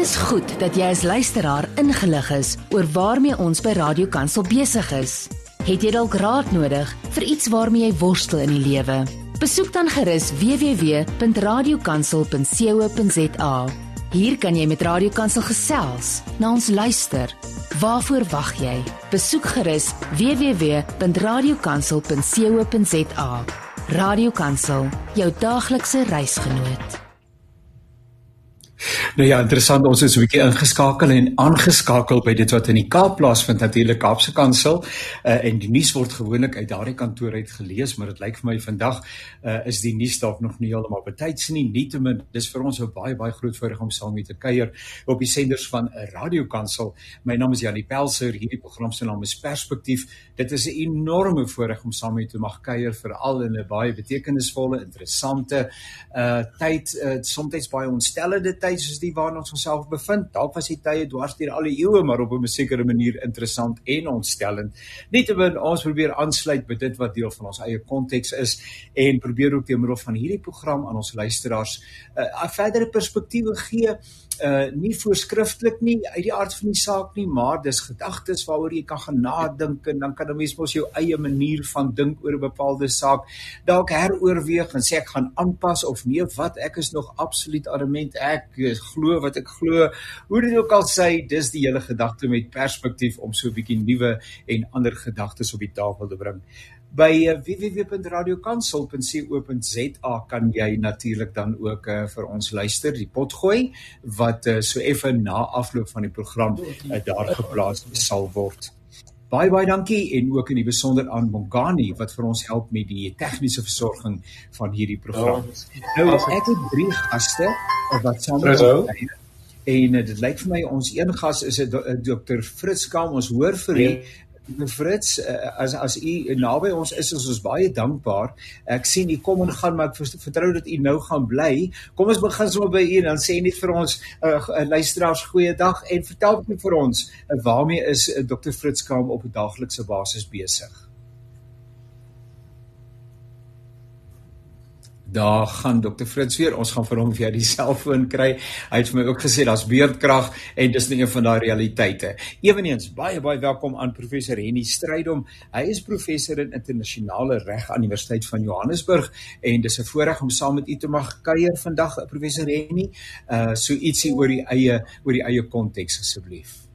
is goed dat jy as luisteraar ingelig is oor waarmee ons by Radio Kansel besig is. Het jy dalk raad nodig vir iets waarmee jy worstel in die lewe? Besoek dan gerus www.radiokansel.co.za. Hier kan jy met Radio Kansel gesels, na ons luister. Waarvoor wag jy? Besoek gerus www.radiokansel.co.za. Radio Kansel, jou daaglikse reisgenoot. Nou ja, interessant ons is 'n bietjie ingeskakel en aangeskakel by dit wat in die Kaap plaasvind natuurlik Kaapse Kansel uh, en die nuus word gewoonlik uit daardie kantoor uit gelees, maar dit lyk vir my vandag uh, is die nuus dalk nog nie heeltemal betyds nie. Nietemin, dis vir ons 'n baie baie groot voorreg om saam met te kuier op die senders van 'n Radio Kansel. My naam is Janie Pelser, hierdie program se naam is Perspektief. Dit is 'n enorme voorreg om saam met te mag kuier veral in 'n baie betekenisvolle, interessante uh tyd, uh, soms baie ontstellende tyd tyd soos die waarin ons onsself bevind. Dalk was die tye dwars deur al die eeue, maar op 'n sekere manier interessant en ontstellend. Nietemin ons probeer aansluit by dit wat deel van ons eie konteks is en probeer ook deur middel van hierdie program aan ons luisteraars 'n uh, verdere perspektiewe gee uh nie voorskrifklik nie uit die aard van die saak nie, maar dis gedagtes waaroor jy kan gaan nadink en dan kan 'n mens mos jou eie manier van dink oor 'n bepaalde saak dalk heroorweeg en sê ek gaan aanpas of nee, wat ek is nog absoluut adamant ek glo wat ek glo. Hoe dit ook al sê, dis die hele gedagte met perspektief om so 'n bietjie nuwe en ander gedagtes op die tafel te bring by uh, www.radiokansel.co.za kan jy natuurlik dan ook uh, vir ons luister die pot gooi wat uh, so effe na afloop van die program uh, daar geplaas sal word. Baie baie dankie en ook in die besonder aan Mongani wat vir ons help met die tegniese versorging van hierdie program. Nou ek het drie gaste wat saam met my en dit lyk vir my ons een gas is 'n dokter Fritz Kam ons hoor vir hom Fritz, uh, as as u naby ons is, is ons baie dankbaar. Ek sien u kom en gaan, maar ek vertrou dat u nou gaan bly. Kom ons begin sommer by u en dan sê net vir ons uh, luisteraars goeiedag en vertel net vir ons uh, waarmee is uh, Dr Fritz Kaam op 'n daaglikse basis besig? Daar gaan dokter Fritz weer. Ons gaan vir hom via die selfoon kry. Hy het vir my ook gesê daar's beerdkrag en dis nie een van daai realiteite. Eweneens baie baie welkom aan professor Henny Strydom. Hy is professor in internasionale reg aan Universiteit van Johannesburg en dis 'n voorreg om saam met u te mag kuier vandag, professor Henny. Uh so ietsie oor die eie oor die eie konteks asseblief.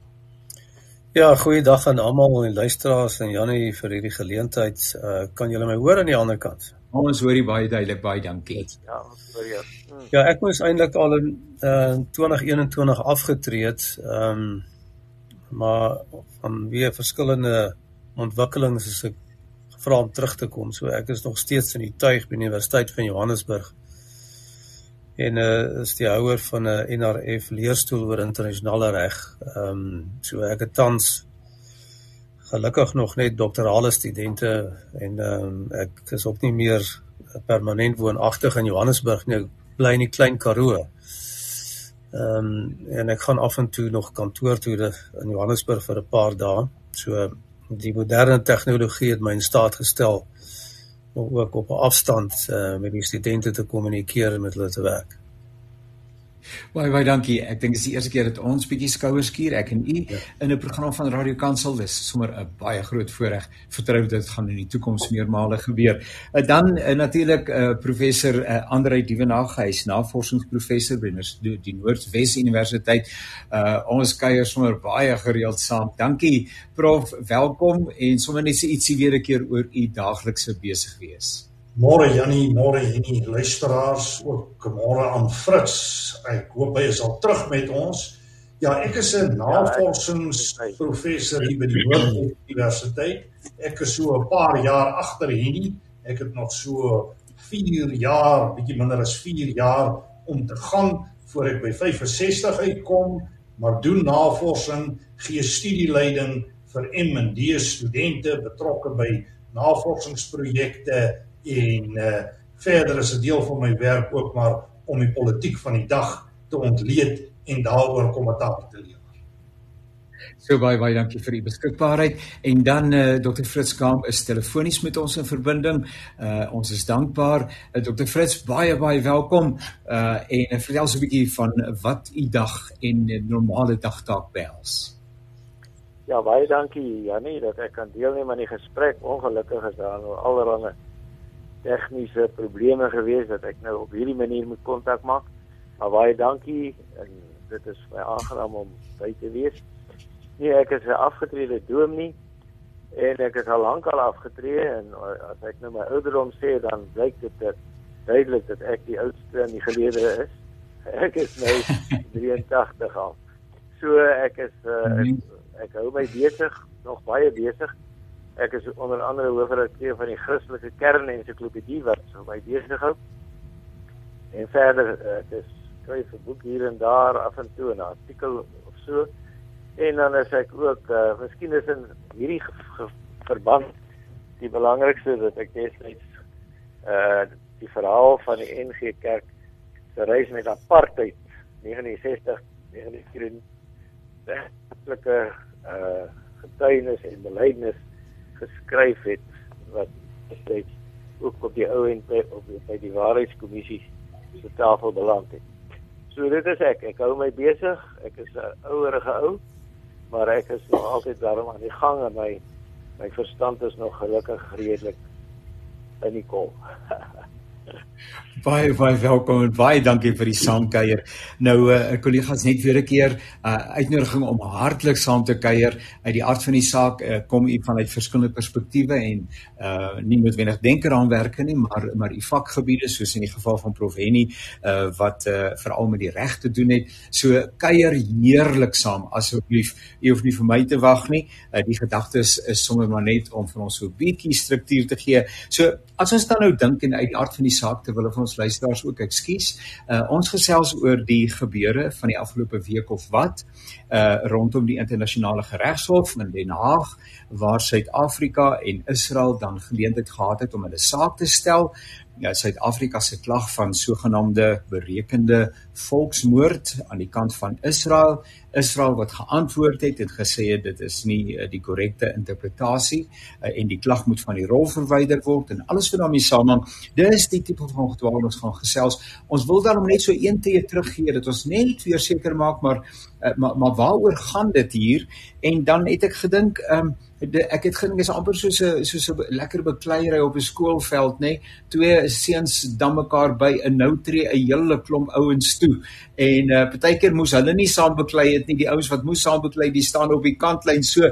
Ja, goeiedag aan almal en luisteraars en Janie vir hierdie geleentheid. Uh kan julle my hoor aan die ander kant? Ons hoor jy baie duidelik, baie dankie. Ja, hoor jy. Hmm. Ja, ek moes eintlik al in uh, 2021 afgetree het. Ehm um, maar van weer verskillende ontwikkelings is ek gevra om terug te kom. So ek is nog steeds in die tuig by Universiteit van Johannesburg. En uh is die houer van 'n NRF leerstoel oor internasionale reg. Ehm um, so ek het tans gelukkig nog net doktorale studente en ehm um, ek is ook nie meer permanent woonagtig in Johannesburg nie, bly in die klein Karoo. Ehm um, en ek gaan af en toe nog kantoor toe in Johannesburg vir 'n paar dae. So die moderne tegnologie het my in staat gestel om ook op 'n afstand uh, met die studente te kommunikeer en met hulle te werk. Baie baie dankie. Ek dink dis die eerste keer dat ons bietjie skouers skuur ek en u ja. in 'n program van Radio Kansel. Dis sommer 'n baie groot voorreg. Vertrou dit gaan in die toekoms meermale gebeur. Uh, dan uh, natuurlik uh, professor uh, Andrei Dievenage, hy is navorsingsprofessor by die, die Noordwes Universiteit. Uh, ons kuier sommer baie gereeld saam. Dankie prof, welkom en sommer net ietsie weer 'n keer oor u daaglikse besig wees. Môre Jannie, môre hierdie luisteraars, ook môre aan Fritz. Ek hoop hy is al terug met ons. Ja, ek is 'n navorsingsprofessor hier by die Hoërskool Universiteit. Ek is so 'n paar jaar agter hierdie. Ek het nog so 4 jaar, bietjie minder as 4 jaar om te gaan voor ek by 65 uitkom, maar doen navorsing, gee studieleiding vir M&D studente betrokke by navorsingsprojekte en uh verder is 'n deel van my werk ook maar om die politiek van die dag te ontleed en daaroor kommentaar te lewer. So baie baie dankie vir u beskikbaarheid en dan eh uh, Dr. Fritz Kamp is telefonies met ons in verbinding. Eh uh, ons is dankbaar. Uh, Dr. Fritz, baie baie welkom. Eh uh, en uh, vertel so 'n bietjie van wat u dag en 'n normale dagtaak behels. Ja, baie dankie Jannie dat ek kan deelneem aan die gesprek. Ongelukkig is daar nou allerlei tegniese probleme gewees dat ek nou op hierdie manier moet kontak maak. Maar baie dankie en dit is baie aangenaam om by te wees. Nee, ek is 'n afgetrede dominee en ek is al lank al afgetree en uh, as ek nou my ouderdom sê dan blyk dit dat duidelik dat ek die oudste in die geleedere is. Ek is nou 83 al. So ek is uh, ek, ek hou my besig, nog baie besig. Ek is onder andere hoofredakteur van die Christelike Kern Ensiklopedie wat so my besig hou. En verder ek is skryf 'n boek hier en daar af en toe 'n artikel of so. En dan is ek ook uh miskien is in hierdie verband die belangrikste dat ek destyds uh die verhaal van die NG Kerk se reis met apartheid 69 69 werklike uh getuienis en belydenis geskryf het wat destyds ook op die ou en by op die, by die waarheidskommissie se tafel beland het. So dit is ek. Ek hou my besig. Ek is 'n ouerige ou maar ek is nog altyd daarom aan die gang en my my verstand is nog gelukkig redelik in die kol. baie baie welkom en baie dankie vir die saamkuier. Nou uh, kollegas net weer 'n keer 'n uh, uitnodiging om hartlik saam te kuier. Uit die aard van die saak uh, kom u vanuit verskillende perspektiewe en uh nie noodwendig denker aan werke nie, maar maar u vakgebiede soos in die geval van Prof Henny uh wat uh veral met die reg te doen het. So kuier heerlik saam asseblief. U hoef nie vir my te wag nie. Uh die gedagtes is sommer maar net om vir ons so 'n bietjie struktuur te gee. So as ons dan nou dink en uit die aard van die saak terwyl ons luisteraars ook ekskuus. Uh ons gesels oor die gebeure van die afgelope week of wat uh rondom die internasionale geregshof in Den Haag waar Suid-Afrika en Israel dan geleentheid gehad het om hulle saak te stel Suid-Afrika se klag van sogenaamde berekende volksmoord aan die kant van Israel. Israel wat geantwoord het en gesê het dit is nie uh, die korrekte interpretasie uh, en die klag moet van die rol verwyder word en alles wat daarmee saamhang. Dis die tipe van gedwaal ons gaan gesels. Ons wil daarom net so een tree teruggee dat ons net weer seker maak maar uh, maar, maar waaroor gaan dit hier? En dan het ek gedink um, de, ek het gedink is amper soos 'n soos 'n lekker bekleierery op 'n skoolveld nê twee seuns dan mekaar by 'n nou tree 'n hele klomp ouens toe. En uh, partykeer moes hulle nie saam beklei het nie. Die ouens wat moes saam beklei die staan op die kantlyn so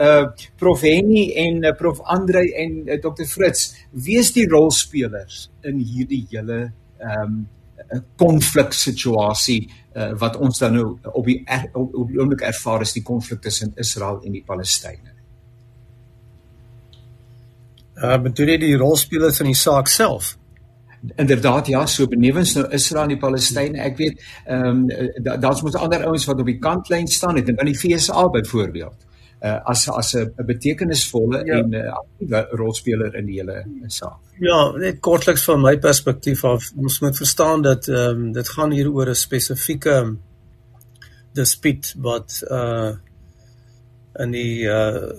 uh prof Henny en uh, prof Andre en uh, dokter Fritz wie is die rolspelers in hierdie hele ehm um, konflik situasie uh, wat ons dan nou op die er, op, op die oomblik ervaar is die konflik tussen Israel en die Palestynë Uh bedoel jy die rolspelers in die saak self? Inderdaad ja, so benewens nou Israel en die Palestynë. Ek weet ehm um, daar's mos ander ouens wat op die kantlyn staan het en in die FSA byvoorbeeld. Uh as as 'n betekenisvolle ja. en 'n uh, aktiewe rolspeler in die hele saak. Ja, net kortliks van my perspektief af, ons moet verstaan dat ehm um, dit gaan hier oor 'n spesifieke dispuut wat uh in die uh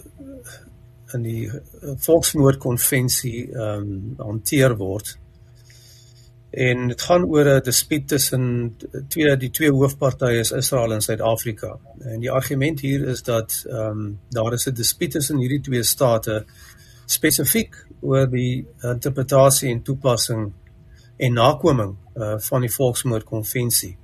in die eh, volksmoordkonvensie ehm um, hanteer word. En dit gaan oor 'n dispuut tussen twee die twee hoofpartye is Israel en Suid-Afrika. En die argument hier is dat ehm um, daar is 'n dispuut tussen hierdie twee state spesifiek oor die interpretasie en toepassing en nakoming uh, van die volksmoordkonvensie.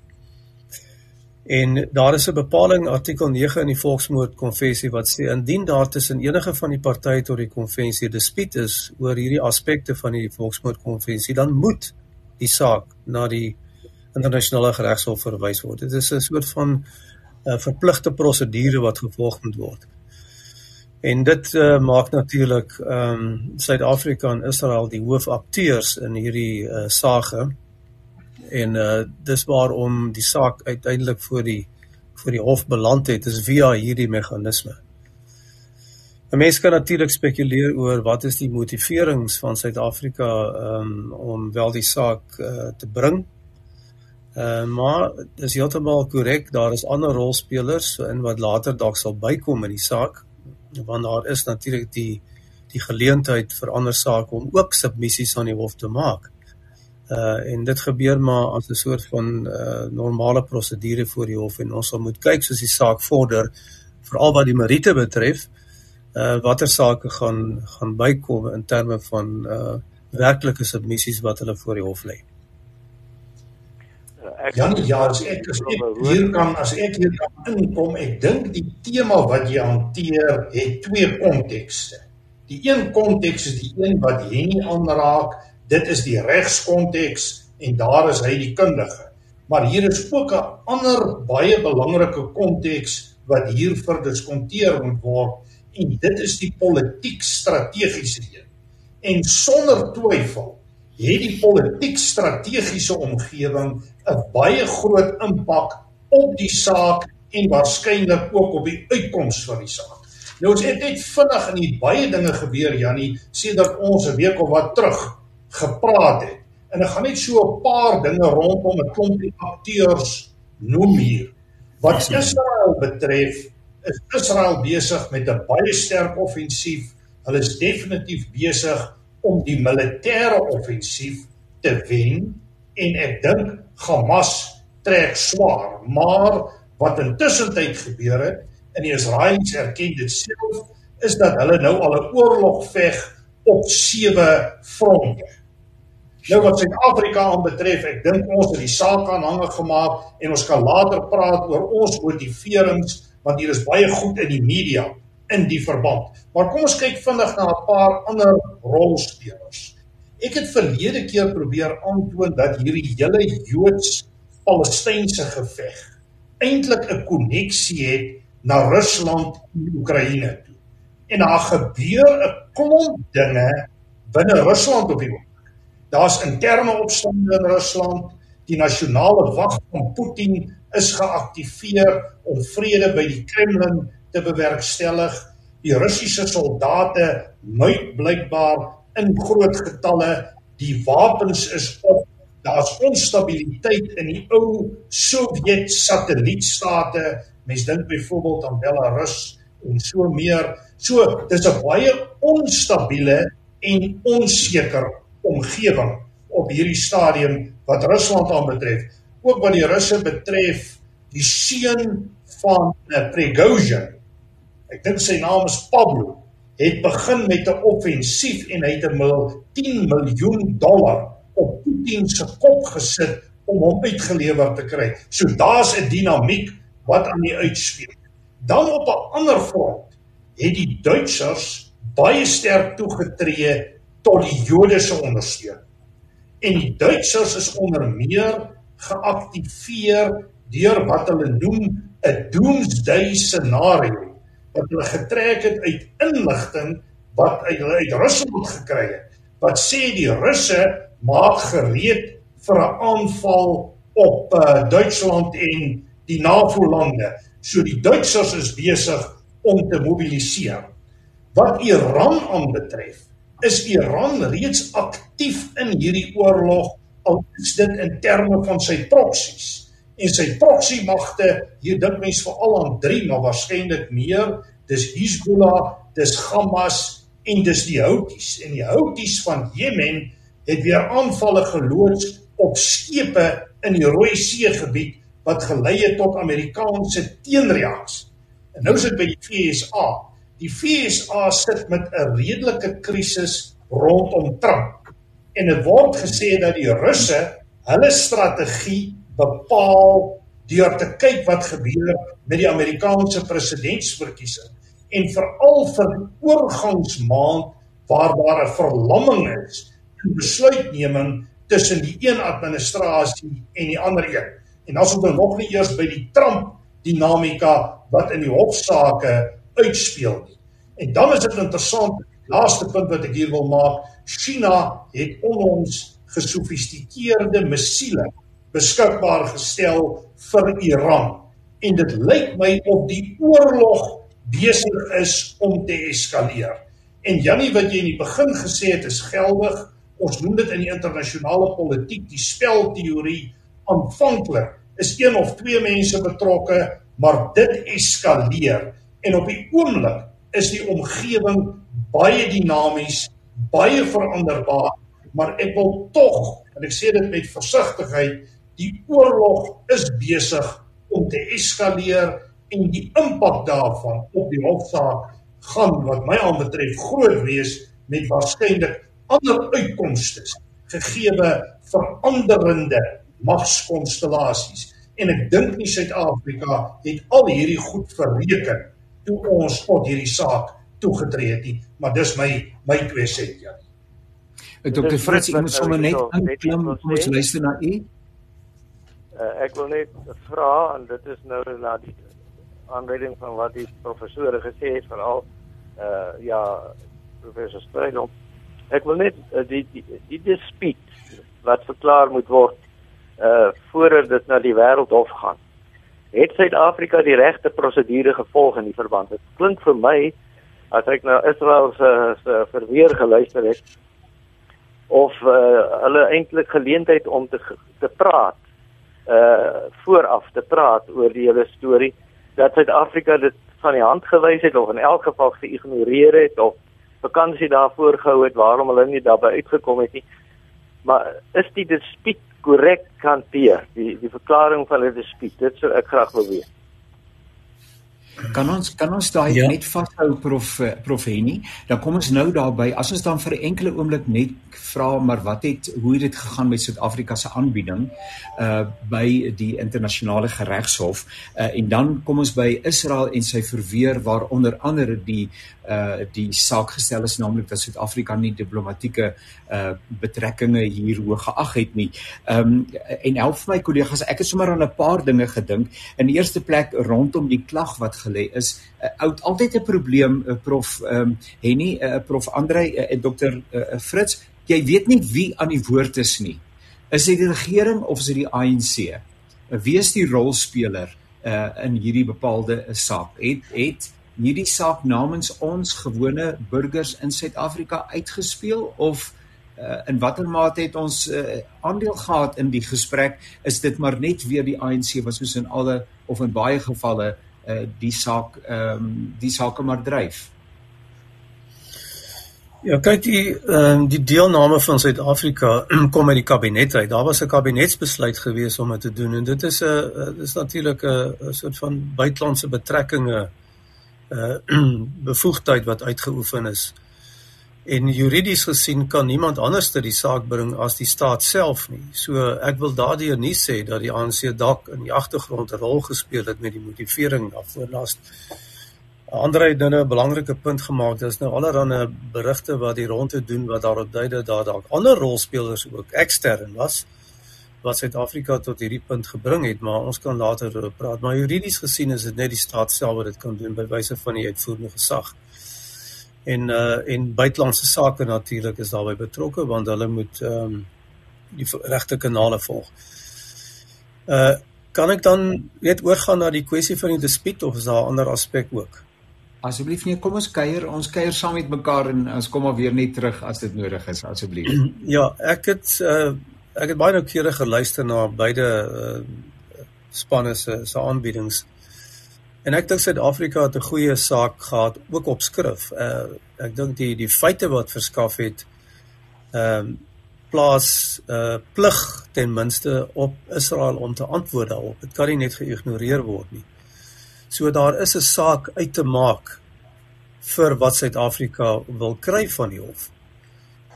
En daar is 'n bepaling artikel 9 in die Volksmoordkonvensie wat sê indien daar tussen enige van die partye tot die konvensie dispuut is oor hierdie aspekte van die Volksmoordkonvensie, dan moet die saak na die internasionale regshof verwys word. Dit is 'n soort van 'n uh, verpligte prosedure wat gevolg moet word. En dit uh, maak natuurlik ehm um, Suid-Afrika en Israel die hoofakteurs in hierdie uh, saak en uh dis waarom die saak uiteindelik voor die voor die hof beland het is via hierdie meganisme. 'n Mens kan natuurlik spekuleer oor wat is die motiverings van Suid-Afrika um om wel die saak uh te bring. Uh, maar dis heeltemal korrek, daar is ander rolspelers so in wat later dalk sal bykom in die saak want daar is natuurlik die die geleentheid vir ander sake om ook submissies aan die hof te maak. Uh en dit gebeur maar as 'n soort van uh normale prosedure voor die hof en ons sal moet kyk soos die saak vorder veral wat die meriete betref uh watter sake gaan gaan bykom in terme van uh werklike submissies wat hulle voor die hof lê. Jan, ja, as ek, as ek hier kan as ek hier kan inkom, ek dink die tema wat jy hanteer het twee kontekste. Die een konteks is die een wat Henny aanraak, dit is die regskonteks en daar is hy die kundige. Maar hier is ook 'n ander baie belangrike konteks wat hier verdiskonteer moet word en dit is die politiek strategiese een. En sonder twyfel het die politiek strategiese omgewing 'n baie groot impak op die saak en waarskynlik ook op die uitkoms van die saak. Nou het net vinnig in die baie dinge gebeur Jannie, sê dat ons 'n week of wat terug gepraat het. En ek gaan net so 'n paar dinge rondom 'n klompie akteurs noem hier. Wat Israel betref, is Israel besig met 'n baie sterk offensief. Hulle is definitief besig om die militêre offensief te wen en ek dink Hamas trek swaar, maar wat intussen tyd gebeur het, in die Israelies erken dit self is dat hulle nou al 'n oorlog veg op sewe fronte. Nou wat Suid-Afrika aanbetref, ek dink ons het die saak aanhangig gemaak en ons kan later praat oor ons motiverings want hier is baie goed in die media in die verband. Maar kom ons kyk vinnig na 'n paar ander rolspelers. Ek het verlede keer probeer aantoon dat hierdie hele Joods-Palestynse geveg eintlik 'n koneksie het na Rusland en Oekraïne toe. En daar gebeur 'n klomp dinge binne Rusland op die oomblik. Daar's interne opstande in Rusland. Die nasionale wag van Putin is geaktiveer om vrede by die Kremlin te bewerkstellig. Die Russiese soldate muit blykbaar in groot getalle. Die wapens is op. Daar's onstabiliteit in die ou Sowjet satellietstate Mens dink byvoorbeeld aan Belarus en so meer. So dis 'n baie onstabiele en onseker omgewing op hierdie stadium wat Rusland aanbetref. Ook die Russe betref, die seun van eh, Prigozhin. Ek dink sy naam is Pablo het begin met 'n offensief en hy het 'n 10 miljoen dollar op Putin se kop gesit om hom uitgelewer te kry. So daar's 'n dinamiek wat aan die uitspeel. Dan op 'n ander front het die Duitsers baie sterk toegetree tot die Jode se ondersteuning. En die Duitsers is onder meer geaktiveer deur wat hulle noem 'n doomsday scenario wat hulle getrek het uit inligting wat hulle uit Rusland gekry het wat sê die Russe maak gereed vir 'n aanval op uh, Duitsland en die NAVO-lande. So die Duitsers is besig om te mobiliseer. Wat Iran aanbetref, is Iran reeds aktief in hierdie oorlog al is dit in terme van sy proksies. En sy proksi magte, hier dink mense veral aan 3, maar waarskynlik meer, dis Hezbollah, dis Hamas en dis die Houthis. En die Houthis van Jemen het weer aanvalle geloods op skepe in die Rooi See gebied wat gelei het tot Amerikaanse teenreaksie. En nou sit by die FSA. Die FSA sit met 'n redelike krisis rondom Trump. En dit word gesê dat die Russe hulle strategie bepaal deur te kyk wat gebeur met die Amerikaanse presidentsverkiesing en veral vir oorgangsmaand waar daar 'n verlamming is in besluitneming tussen die een administrasie en die ander een. En dan sou dit nog nie eers by die Trump dinamika wat in die hofsaake uitspeel nie. En dan is dit interessant, laaste punt wat ek hier wil maak, China het onlangs gesofistikeerde missiele beskikbaar gestel vir Iran. En dit lyk my of die oorlog besig is om te eskaleer. En Jannie wat jy in die begin gesê het is geldig. Ons noem dit in die internasionale politiek die spelteorie aanvanklik is een of twee mense betrokke, maar dit eskaleer en op die oomblik is die omgewing baie dinamies, baie veranderbaar, maar ek wil tog, en ek sê dit met versigtigheid, die oorlog is besig om te eskaleer en die impak daarvan op die hofsaak gaan wat my aanbetref groot wees met waarskynlik ander uitkomste gegeewe veranderende magskonstellasies en ek dink nie Suid-Afrika het al hierdie goed verreken toe ons tot hierdie saak toegetree het nie. Maar dis my my twee sent ja Dr Fritz ek moet sommer net aanklim kom ons luister na u. Uh, ek wil net vra en dit is nou na die aanleiding van wat die professore gesê het veral uh ja professor Strydom. Ek wil net uh, die die, die dispuut wat verklaar moet word uh voordat dit na die wêreldhof gaan het Suid-Afrika die regte prosedure gevolg in die verband dit klink vir my as ek na Israel se se verweer geluister het of uh, hulle eintlik geleentheid om te te praat uh vooraf te praat oor die hele storie dat Suid-Afrika dit van die hand gewys het of in elk geval geïgnoreer het of vakansie daarvoor gehou het waarom hulle nie daarbey uitgekom het nie. Maar is die dispuut korrek hanteer? Die die verklaring van die dispuut, dit sou ek graag wil weet. Kan ons kan ons daai ja. net vashou prof prof Henny? Dan kom ons nou daarby. As ons dan vir 'n enkele oomblik net vra maar wat het hoe het dit gegaan met Suid-Afrika se aanbieding uh by die internasionale geregshof uh en dan kom ons by Israel en sy verweer waar onder andere die uh die saak gestel is naamlik dat Suid-Afrika nie diplomatieke uh betrekkinge hier hoog geag het nie. Um en help my kollegas, ek het sommer aan 'n paar dinge gedink. In die eerste plek rondom die klag wat gelê is, uh, oud altyd 'n probleem uh, prof um Henny, uh, prof Andre en uh, dokter uh, Fritz, jy weet nie wie aan die woord is nie. Is dit die regering of is dit die ANC? Uh, wie is die rolspeler uh in hierdie bepaalde uh, saak? Het het hierdie saak namens ons gewone burgers in Suid-Afrika uitgespeel of uh, in watter mate het ons uh, aandeel gehad in die gesprek is dit maar net weer die ANC wat soos in alle of in baie gevalle uh, die saak ehm um, die sake maar dryf Ja, kyk die ehm die deelname van Suid-Afrika kom uit die kabinet uit. Daar was 'n kabinetsbesluit gewees om dit te doen en dit is 'n dis natuurlik 'n soort van buitelandse betrekkinge uh bevoegdheid wat uitgeoefen is. En juridies gesien kan niemand anders ter die saak bring as die staat self nie. So ek wil daardeur nie sê dat die ANC dalk in die agtergrond 'n rol gespeel het met die motivering daarvoor laas. Andre het nou 'n belangrike punt gemaak. Daar's nou allerlei berigte wat die rondte doen wat daarop dui dat daar dalk ander rolspelers ook ekstern was. Wat Suid-Afrika tot hierdie punt gebring het, maar ons kan later oor praat. Maar juridies gesien is dit net die staat self wat dit kan doen by wyse van die uitvoerende gesag. En uh en buitelandse sake natuurlik is daarbey betrokke want hulle moet ehm um, die regte kanale volg. Uh kan ek dan net oorgaan na die kwessie van die dispuut of is daar 'n ander aspek ook? Asseblief nee, kom ons kuier, ons kuier saam met mekaar en ons kom maar weer net terug as dit nodig is, asseblief. Ja, ek het uh ek het baie noukeurig geluister na beide uh, spanne se se aanbiedings. En ek dink Suid-Afrika het 'n goeie saak gehad ook op skrif. Uh ek dink die die feite wat verskaf het ehm um, plaas uh plig ten minste op Israel om te antwoord daarop. Dit kan nie net geïgnoreer word nie. So daar is 'n saak uit te maak vir wat Suid-Afrika wil kry van die hof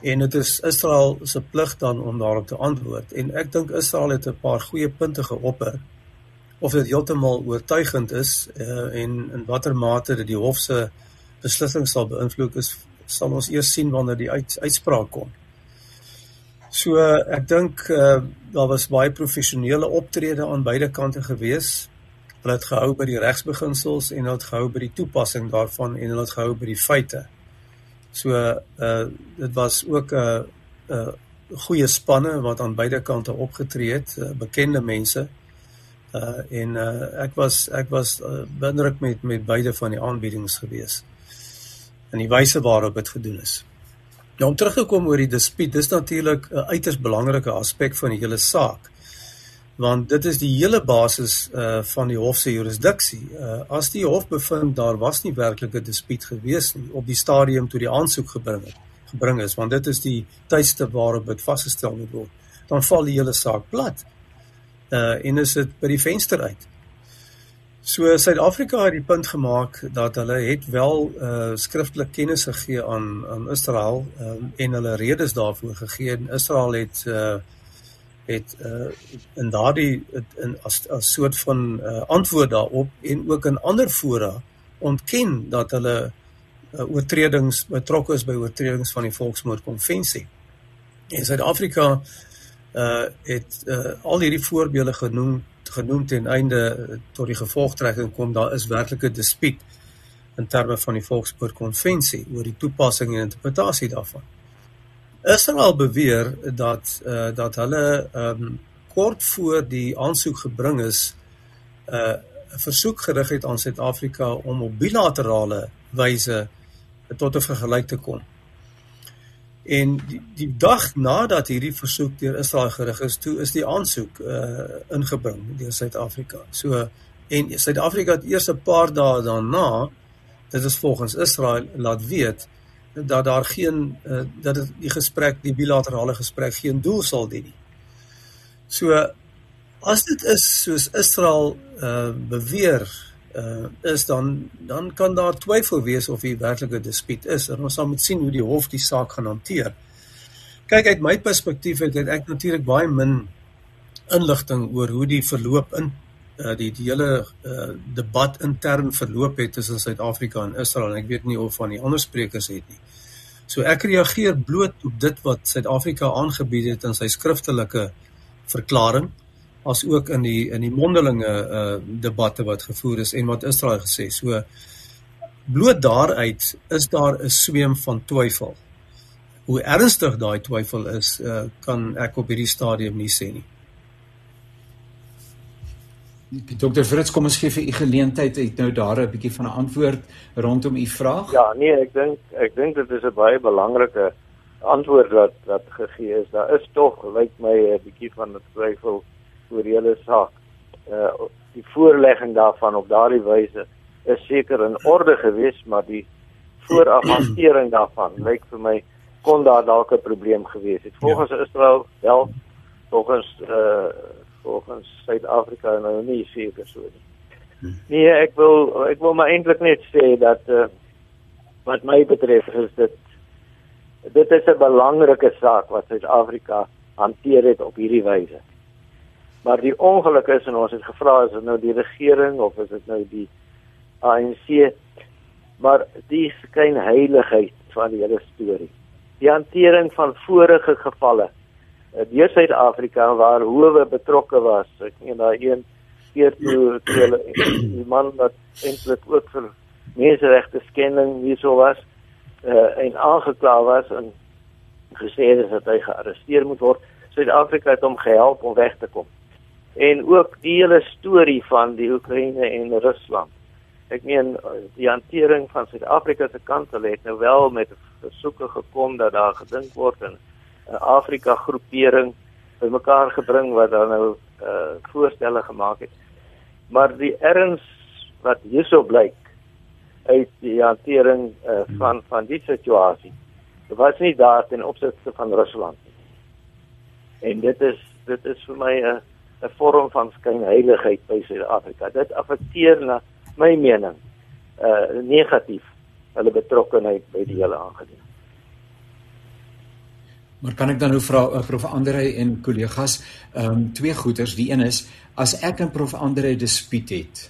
en dit is Israel se plig dan om daarop te antwoord en ek dink Israel het 'n paar goeie punte geopper of dit heeltemal oortuigend is uh, en in watter mate dit die hof se beslissing sal beïnvloed is sal ons eers sien wanneer die uit, uitspraak kom. So ek dink uh, daar was baie professionele optrede aan beide kante gewees. Hulle het gehou by die regsbeginsels en hulle het gehou by die toepassing daarvan en hulle het gehou by die feite. So uh dit was ook 'n uh, 'n uh, goeie spanne wat aan beide kante opgetree het, uh, bekende mense. Uh en uh ek was ek was uh, beïndruk met met beide van die aanbiedings gewees. En die wyse waarop dit gedoen is. Nou om terug te kom oor die dispuut, dis natuurlik 'n uiters belangrike aspek van die hele saak. want dit is die hele basis uh van die hof se jurisdiksie. Uh as die hof bevind daar was nie werklik 'n dispuut gewees nie op die stadium toe die aansoek gebring het gebring is, want dit is die tuiste waarop dit vasgestel moet word, dan val die hele saak plat. Uh en is dit by die venster uit. So Suid-Afrika het die punt gemaak dat hulle het wel uh skriftelik kennis gegee aan aan Israel um, en hulle redes daarvoor gegee en Israel het uh het uh in daardie in as as soort van uh antwoord daarop en ook in ander fora ontken dat hulle uh, oortredings betrokke is by oortredings van die volksmoordkonvensie. En Suid-Afrika uh het uh al hierdie voorbeelde genoem genoem ten einde tot die gevolgtrekking kom daar is werklike dispuut in terme van die volksmoordkonvensie oor die toepassing en interpretasie daarvan. Israel beweer dat uh dat hulle um, kort voor die aansoek gebring is 'n uh, versoek gerig het aan Suid-Afrika om op bilaterale wyse tot 'n vergelyk te kom. En die, die dag nadat hierdie versoek deur Israel gerig is, toe is die aansoek uh ingebring deur Suid-Afrika. So en Suid-Afrika het eers 'n paar dae daarna dit is volgens Israel laat weet dat daar geen uh, dat dit die gesprek die bilaterale gesprek geen doel sal dien nie. So as dit is soos Israel uh, beweer uh, is dan dan kan daar twyfel wees of hier werklik 'n dispuut is en ons sal moet sien hoe die hof die saak gaan hanteer. Kyk uit my perspektief het ek natuurlik baie min inligting oor hoe die verloop in uh, die die hele uh, debat intern verloop het tussen Suid-Afrika en Israel en ek weet nie of van die ander sprekers het nie. So ek reageer bloot op dit wat Suid-Afrika aangebied het in sy skriftelike verklaring as ook in die in die mondelinge uh debatte wat gevoer is en wat Israel gesê. So bloot daaruit is daar 'n sweem van twyfel. Hoe ernstig daai twyfel is, uh kan ek op hierdie stadium nie sê nie. Dr. Fritz, kom ons gee vir u geleentheid uit nou daar 'n bietjie van 'n antwoord rondom u vraag. Ja, nee, ek dink ek dink dit is 'n baie belangrike antwoord wat wat gegee is. Daar is tog lyk my 'n bietjie van 'n twyfel oor die hele saak. Uh die voorlegging daarvan op daardie wyse is seker in orde gewees, maar die voorafhantering daarvan lyk vir my kon daar dalk 'n probleem gewees het. Volgens ja. Israel wel volgens uh volgens Suid-Afrika nou nie seker so nie. Hmm. Nee, ek wil ek wil maar eintlik net sê dat uh, wat my betref is dit dit is 'n belangrike saak wat Suid-Afrika hanteer het op hierdie wyse. Maar die ongeluk is en ons het gevra is dit nou die regering of is dit nou die ANC? Maar die skyn heiligheid van die hele storie. Die hantering van vorige gevalle Eh, deur Suid-Afrika waar howe betrokke was. Ek meen daai een keer toe hulle die man wat eintlik ook vir menseregte skending hierso was uh, en aangekla was en gesê het dat hy gearresteer moet word. Suid-Afrika het hom gehelp om weg te kom. En ook die hele storie van die Oekraïne en Rusland. Ek meen die hantering van Suid-Afrika se kant het nou wel met versoeke gekom dat daar gedink word en 'n Afrika groepering bymekaar gebring wat dan nou uh voorstelle gemaak het. Maar die erns wat hierso blyk uit die hantering uh van van die situasie was nie daar ten opsigte van Rusland nie. En dit is dit is vir my 'n 'n vorm van skynheiligheid by Suid-Afrika. Dit affekteer na my mening uh negatief hulle betrokkeheid by die hele aangeleentheid. Maar kan ek dan nou vra uh, prof Andre en kollegas, ehm um, twee goeters, die een is as ek en prof Andre dispuut het.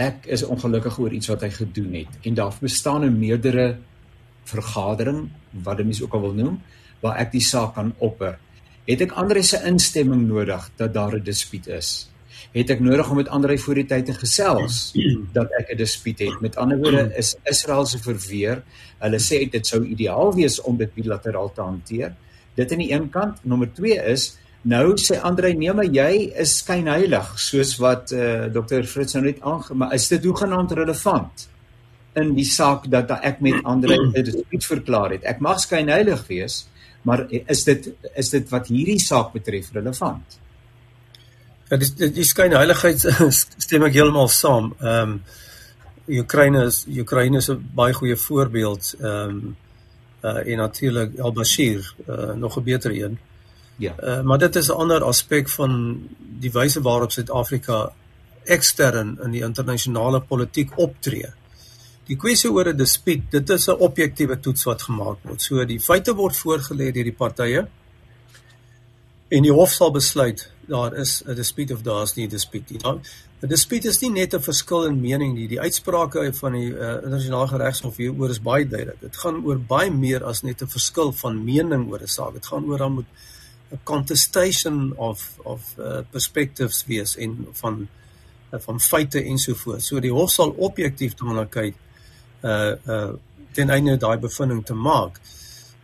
Ek is ongelukkig oor iets wat hy gedoen het en daar bestaan 'n meerdere vergadering wat dit mens ook al wil noem waar ek die saak kan opper. Het ek Andre se instemming nodig dat daar 'n dispuut is? Het ek nodig om met Andre voor die tyd te gesels dat ek 'n dispuut het? Met ander woorde is Israel se verweer, hulle sê dit sou ideaal wees om dit bilateraal te hanteer. Dit aan die een kant, nommer 2 is nou sê Andre nee maar jy is skynheilig soos wat eh uh, Dr. Fritz nou net aange maar is dit hoegenaamd relevant in die saak dat ek met Andre dit iets verklaar het. Ek mag skynheilig wees, maar is dit is dit wat hierdie saak betref relevant? Ja, dis die skyn heiligheid stem ek heeltemal saam. Ehm um, Oekraïne is Oekraïne is 'n baie goeie voorbeeld. Ehm um, uh en natuurlik Al-Bashir, uh nog 'n beter een. Ja. Uh maar dit is 'n ander aspek van die wyse waarop Suid-Afrika ekstern in die internasionale politiek optree. Die kwessie oor 'n dispuut, dit is 'n objektiewe toets wat gemaak word. So die feite word voorgelê deur die partye en die hof sal besluit daar is 'n dispuut of daar's nie 'n dispuut nie. Dan 'n dispuut is nie net 'n verskil in mening nie. Die uitsprake van die uh, internasionale regshof hieroor is baie duidelik. Dit gaan oor baie meer as net 'n verskil van mening oor 'n saak. Dit gaan oor dan moet 'n contestation of of uh, perspectives wees en van uh, van feite ensovoorts. So die hof sal objektief daarna kyk uh uh ten einde daai bevinding te maak.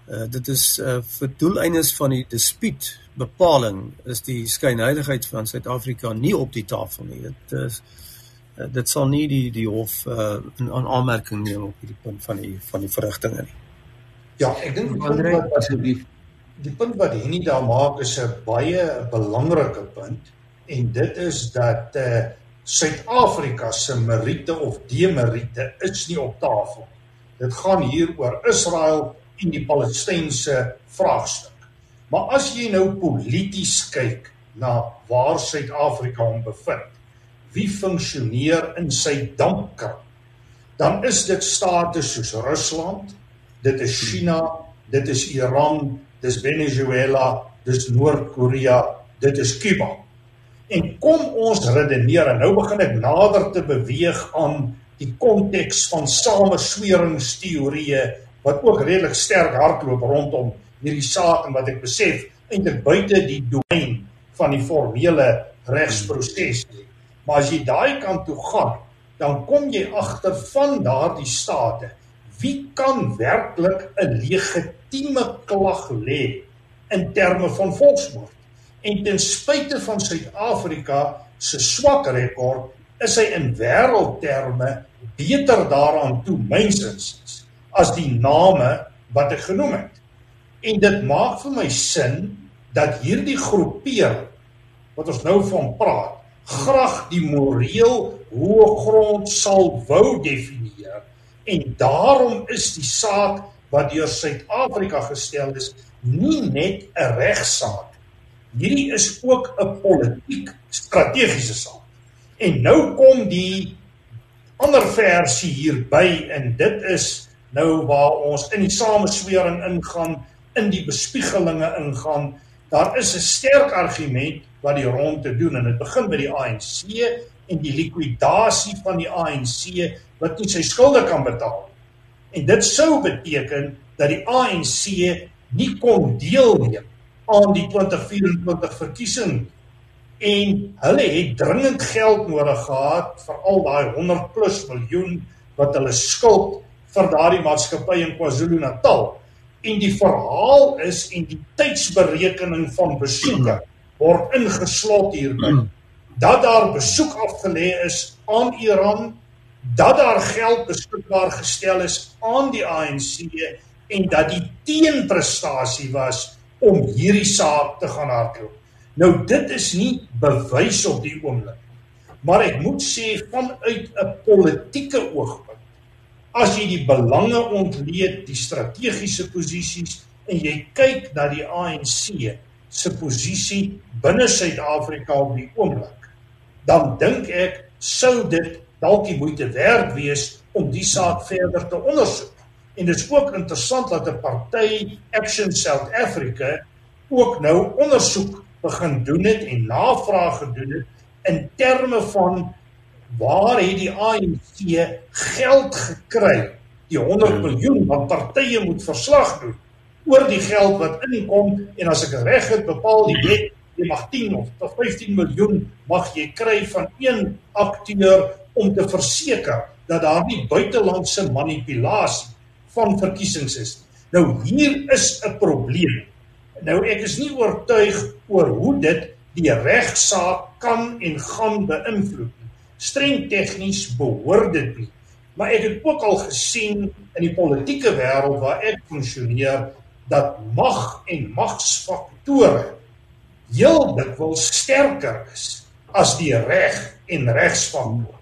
Uh dit is uh vir doeleindes van die dispuut bepaling is die skynheiligheid van Suid-Afrika nie op die tafel nie. Dit is uh, dit sal nie die die hof uh in aanmerking neem op hierdie punt van die van die verrigtinge nie. Ja, ek dink asseblief die punt wat Henny daar maak is 'n baie belangrike punt en dit is dat uh Suid-Afrika se meriete of demeriete is nie op tafel. Dit gaan hier oor Israel en die Palestynse vraagstuk. Maar as jy nou polities kyk na waar Suid-Afrika hom bevind, wie funksioneer in sy dampkar, dan is dit state soos Rusland, dit is China, dit is Iran, dis Venezuela, dis Noord-Korea, dit is Kuba. En kom ons redeneer en nou begin ek nader te beweeg aan die konteks van samesweringsteorieë wat ook redelik sterk hardloop rondom hierdie saak en wat ek besef eintlik buite die domein van die formele regsproses lê. Maar as jy daai kant toe gaan, dan kom jy agter van daardie state wie kan werklik 'n legitieme klag lê in terme van volksmoord? En ten spyte van Suid-Afrika se swak rekord, is hy in wêreldterme beter daaraan toe mynsins as die name wat ek genoem het. En dit maak vir my sin dat hierdie groepering wat ons nou van praat, graag die moreel hoë grond sal wou definieer en daarom is die saak wat deur Suid-Afrika gestel is nie net 'n regsaak hierdie is ook 'n politiek strategiese saak. En nou kom die ander versie hierby en dit is nou waar ons in die sameswering ingaan, in die bespiegelinge ingaan. Daar is 'n sterk argument wat die rond te doen en dit begin by die ANC en die likwidasie van die ANC wat nie sy skulde kan betaal nie. En dit sou beteken dat die ANC nie kon deelneem aan die 2024 verkiesing en hulle het dringend geld nodig gehad vir al daai 100 plus miljoen wat hulle skuld vir daardie maatskappy in KwaZulu-Natal. En die verhaal is en die tydsberekening van besoeke word ingeslot hierby. Dat daar besoek afgelê is aan Iran, dat daar geld beskikbaar gestel is aan die ANC en dat die teenprestasie was om hierdie saak te gaan hardloop. Nou dit is nie bewys op die oomblik. Maar ek moet sê vanuit 'n politieke oogpunt as jy die belange ontleed, die strategiese posisies en jy kyk na die ANC se posisie binne Suid-Afrika op die oomblik, dan dink ek sou dit dalk die moeite werd wees om die saak verder te ondersoek. En dit is ook interessant dat 'n party Action South Africa ook nou ondersoek begin doen het en navraag gedoen het in terme van waar het die ANC geld gekry? Die 100 hmm. miljoen wat partye moet verslag doen oor die geld wat inkom en as ek reg het bepaal die wet jy mag 10 of 15 miljoen mag jy kry van een akteur om te verseker dat daar nie buitelandse manipulasie van verkiesings is. Nou hier is 'n probleem. Nou ek is nie oortuig oor hoe dit die regsaak kan en gaan beïnvloed nie. Streng tegnies behoort dit nie. Maar ek het ook al gesien in die politieke wêreld waar ek funksioneer dat mag en magsfaktore heel dikwels sterker is as die reg en regsfaktor.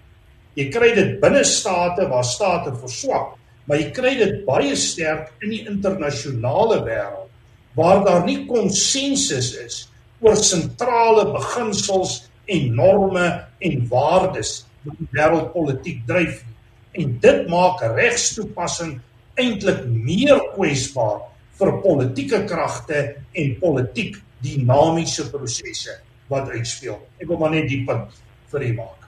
Jy kry dit binne state waar state verswak, maar jy kry dit baie sterk in die internasionale wêreld waar daar nie konsensus is oor sentrale beginsels en norme en waardes wat die wêreldpolitiek dryf nie. En dit maak regstoepassing eintlik meer kwesbaar vir politieke kragte en politiek dinamiese prosesse wat uitspeel. Ek wil maar net die punt vir u maak.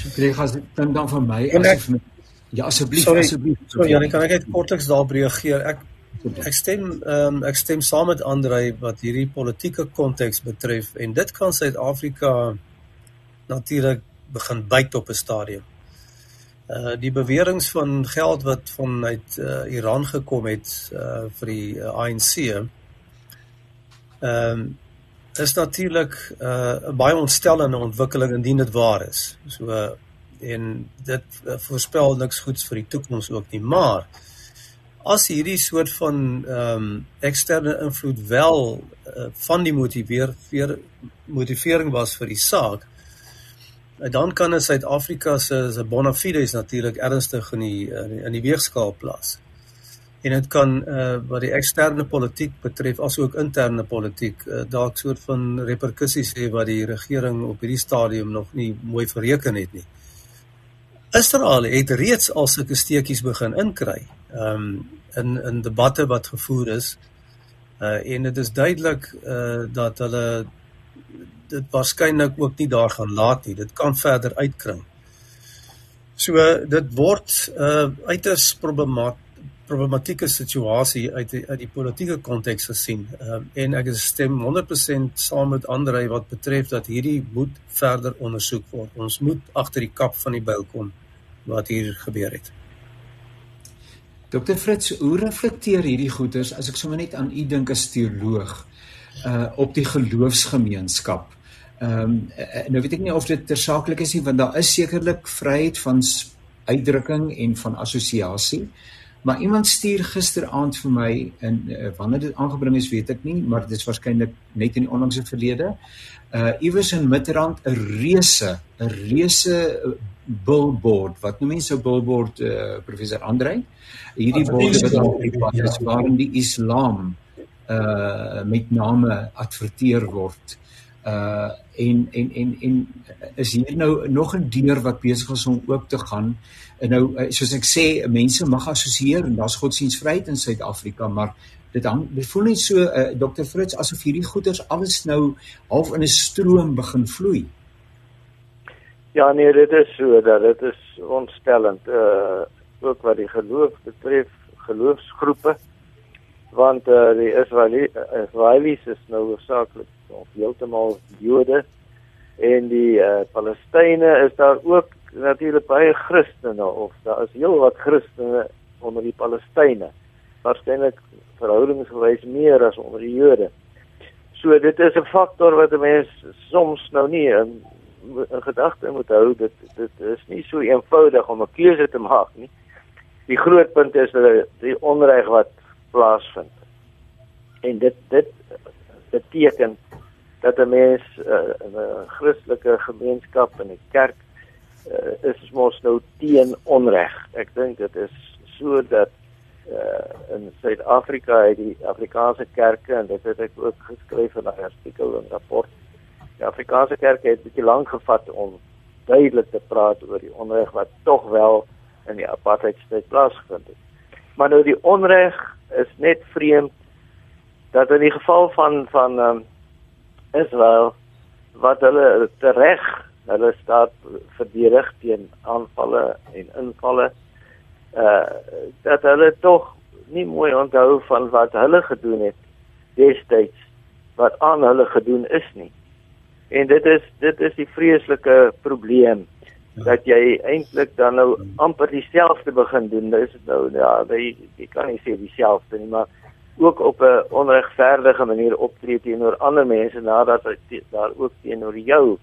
So kry gas dan dan van my as ek ja asseblief asseblief. Sorry, Janie, kan ek net kortliks daarop reageer? Ek ek stem ehm um, ek stem saam met Andrei wat hierdie politieke konteks betref en dit kan Suid-Afrika natuurlik begin byt op 'n stadium. Uh die beweringe van geld wat vanuit uh, Iran gekom het uh vir die uh, ANC ehm um, is natuurlik 'n uh, baie ontstellende ontwikkeling indien dit waar is. So uh, en dit uh, voorspel niks goeds vir die toekoms ook nie, maar as hierdie soort van ehm um, eksterne invloed wel uh, van die motiveer motivering was vir die saak, En dan kan in Suid-Afrika se se bona fides natuurlik ernstig in die in die weegskaal plaas. En dit kan uh wat die eksterne politiek betref asook interne politiek uh, dalk soort van reperkusies hê wat die regering op hierdie stadium nog nie mooi bereken het nie. Israel het reeds al sulke steekies begin inkry. Um in in debatte wat gevoer is. Uh en dit is duidelik uh dat hulle dit waarskynlik ook nie daar gaan laat nie. Dit kan verder uitkring. So dit word 'n uh, uiters problemaat problematieke situasie uit die, uit die politieke konteks gesien. Ehm uh, en ek stem 100% saam met Andre wat betref dat hierdie moet verder ondersoek word. Ons moet agter die kap van die byl kom wat hier gebeur het. Dr Fritz, hoe reflekteer hierdie goeters as ek sommer net aan u dink as teoloog uh op die geloofsgemeenskap? Ehm um, nou weet ek nie of dit tersaaklik is nie want daar is sekerlik vryheid van uitdrukking en van assosiasie. Maar iemand stuur gisteraand vir my in uh, wanneer dit aangebring is, weet ek nie, maar dit is waarskynlik net in die onlangse verlede. Uh iewers in Midrand 'n reuse, 'n reuse billboard. Wat noem mense 'n billboard uh professor Andrei? Hierdie borde wat op die pad is waarin die Islam uh met name adverteer word. Uh en en en en is hier nou nog 'n deur wat besig is om oop te gaan. En nou soos ek sê, mense mag assosieer en daar's godsdienstvryheid in Suid-Afrika, maar dit hang dit voel net so uh, Dr. Fritz asof hierdie goeders alles nou half in 'n stroom begin vloei. Ja nee, dit is so dat dit is ontstellend. Uh ook wat die geloof betref, geloofsgroepe want uh, die Israelies is nou hoofsaaklik of heeltemal Jode en die uh, Palestynë is daar ook natuurlik baie Christene of daar is heel wat Christene onder die Palestynë. Waarskynlik verhoudingsgewys meer as onder die Jode. So dit is 'n faktor wat mense soms nou nie in, in gedagte moet hou dit dit is nie so eenvoudig om 'n keuse te maak nie. Die groot punt is dat die onreg wat plaasvind. En dit dit beteken dat 'n mens uh, in 'n Christelike gemeenskap in 'n kerk uh, is mos nou teen onreg. Ek dink dit is so dat uh, in Suid-Afrika het die Afrikaanse kerke en dit het ek ook geskryf in 'n artikel en rapport. Die Afrikaanse kerke het bietjie lank gevat om duidelik te praat oor die onreg wat tog wel in die apartheidstyd plaasgevind het. Maar nou die onreg is net vreemd dat in die geval van van um, Israel wat hulle tereg hulle staat verdedig teen aanvalle en invalle uh dat hulle tog nie mooi onthou van wat hulle gedoen het destyds wat aan hulle gedoen is nie en dit is dit is die vreeslike probleem ja. dat jy eintlik dan nou amper dieselfde begin doen dis nou ja jy, jy kan nie sê dieselfde nie maar ook op 'n onregverdige manier optree teenoor ander mense nadat hy daar ook teenoor jou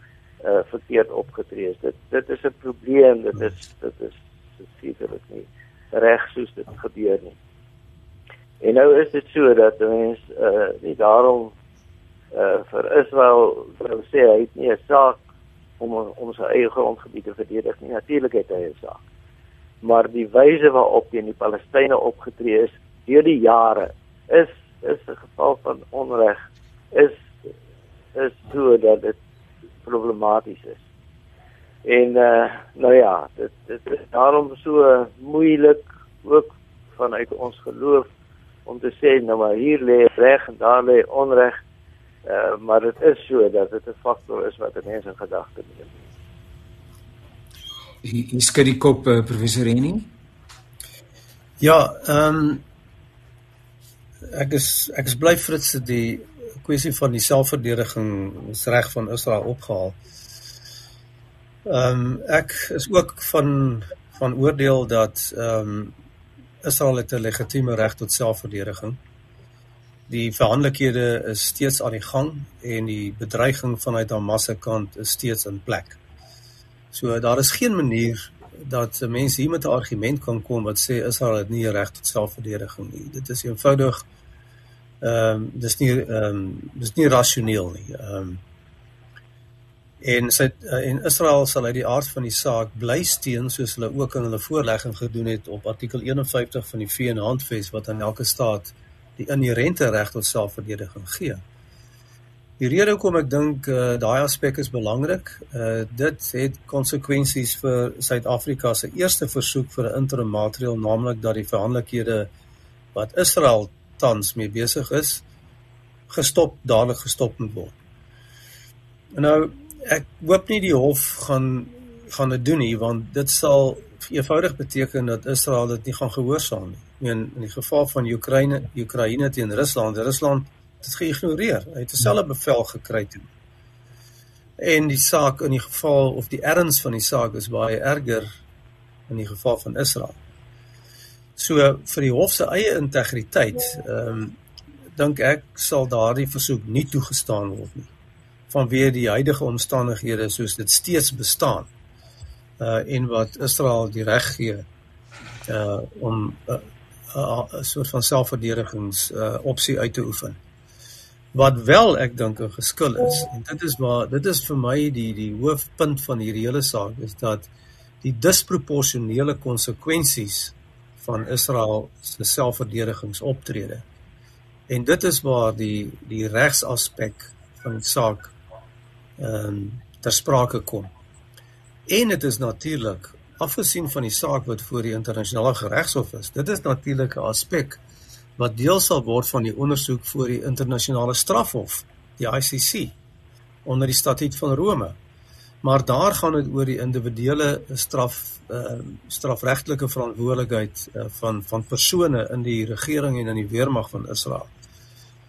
uh, verkeerd opgetree het. Dit dit is 'n probleem, dit is dit is sekerlik nie reg soos dit gebeur nie. En nou is dit so dat mense uh, nie daarom uh vir Israel wou sê hy het nie 'n saak om om sy eie grondgebied te verdedig nie. Natuurlik het hy 'n saak. Maar die wyse waarop teen die Palestynë opgetree is deur die jare is is 'n geval van onreg is is so dat dit problematies is. En uh nou ja, dit dit is daarom so moeilik ook vanuit ons geloof om te sê nou maar hier lê reg en daar lê onreg. Uh maar dit is so dat dit 'n faktor is wat mense in gedagte neem. Hier skud die kop uh, professor Reni. Ja, ehm um, ek is ek is bly Fritz dat die kwessie van die selfverdediging is reg van Israel opgehaal. Ehm um, ek is ook van van oordeel dat ehm um, Israel het 'n legitieme reg tot selfverdediging. Die verhandelikhede is steeds aan die gang en die bedreiging vanuit Hamas se kant is steeds in plek. So daar is geen manier dat mense hier met 'n argument kan kom wat sê Israel het nie reg tot selfverdediging nie. Dit is eenvoudig ehm um, dis nie ehm um, dis nie rasioneel nie. Ehm um, en sy en Israel sal uit die aard van die saak bly steun soos hulle ook in hulle voorlegging gedoen het op artikel 51 van die VN-handves wat aan elke staat die inherente reg tot selfverdediging gee. Die rede hoekom ek dink uh, daai aspek is belangrik, uh, dit het konsekwensies vir Suid-Afrika se eerste versoek vir 'n interim maatreël, naamlik dat die verhandelikhede wat Israel tans mee besig is, gestop dadelik gestop moet word. Nou ek hoop nie die hof gaan gaan dit doen nie want dit sal eenvoudig beteken dat Israel dit nie gaan gehoorsaam nie. Meen in die geval van Oekraïne, Oekraïne teen Rusland, Rusland het dit geïgnoreer. Hy het dieselfde bevel gekry toe. En die saak in die geval of die erns van die saak is baie erger in die geval van Israel. So vir die hof se eie integriteit, ehm um, dink ek sal daardie versoek nie toegestaan word nie vanweë die huidige omstandighede soos dit steeds bestaan uh en wat Israel die reg gee uh om uh, uh, uh, soort van selfverdedigings uh opsie uit te oefen. Wat wel ek dink 'n geskil is en dit is waar dit is vir my die die hoofpunt van hierdie hele saak is dat die disproporsionele konsekwensies van Israel se selfverdedigingsoptrede. En dit is waar die die regsaspek van die saak ehm um, ter sprake kom. En dit is natuurlik afgesien van die saak wat voor die internasionale geregshof is. Dit is natuurlik 'n aspek wat deel sal word van die ondersoek voor die internasionale strafhof, die ICC onder die statuut van Rome. Maar daar gaan dit oor die individuele straf uh, strafregtelike verantwoordelikheid uh, van van persone in die regering en in die weermag van Israel.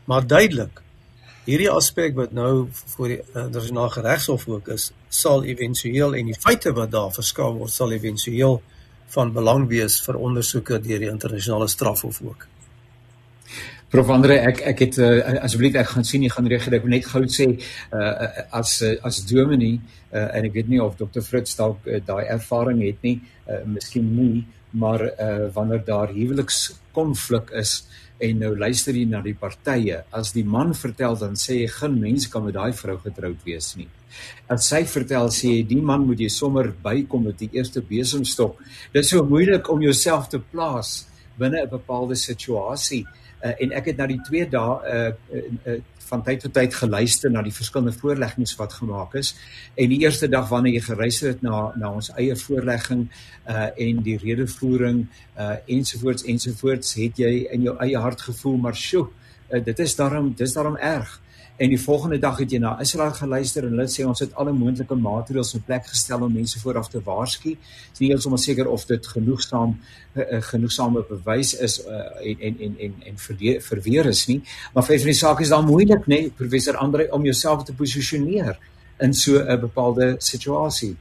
Maar duidelik hierdie aspek wat nou voor die internasionale geregshof ook is, sal éventueel en die feite wat daar verskaf word sal éventueel van belang wees vir ondersoeke deur die internasionale strafhof ook. Prof Andre, ek ek het uh, asseblief ek gaan sien jy gaan reageer. Ek wil net gou sê uh, as uh, as dominee uh, en ek weet nie of dokter Fritz dalk uh, daai ervaring het nie, uh, miskien nie, maar uh, wanneer daar huwelikskonflik is, en nou luister jy na die partye. As die man vertel dan sê hy geen mens kan met daai vrou getroud wees nie. As sy vertel sê hy die man moet jy sommer bykom met die eerste besemstok. Dit is so moeilik om jouself te plaas binne 'n bepaalde situasie. Uh, en ek het na die 2 dae uh, uh, uh, van tyd tot tyd geluister na die verskillende voorleggings wat gemaak is. En die eerste dag wanneer jy gereis het na na ons eie voorlegging uh en die redevoering uh ensovoorts ensovoorts het jy in jou eie hart gevoel maar sjoe, uh, dit is daarom dis daarom erg. En die volgende dag het jy na Israel geluister en hulle sê ons het alle moontlike maatreëls in plek gestel om mense vooraf te waarsku. Dis nie om seker of dit genoegsaam uh, genoegsame bewys is uh, en en en en en verweer is nie. Maar vir die saak is dan moeilik, nê, nee, professor Andre om jouself te posisioneer in so 'n bepaalde situasie.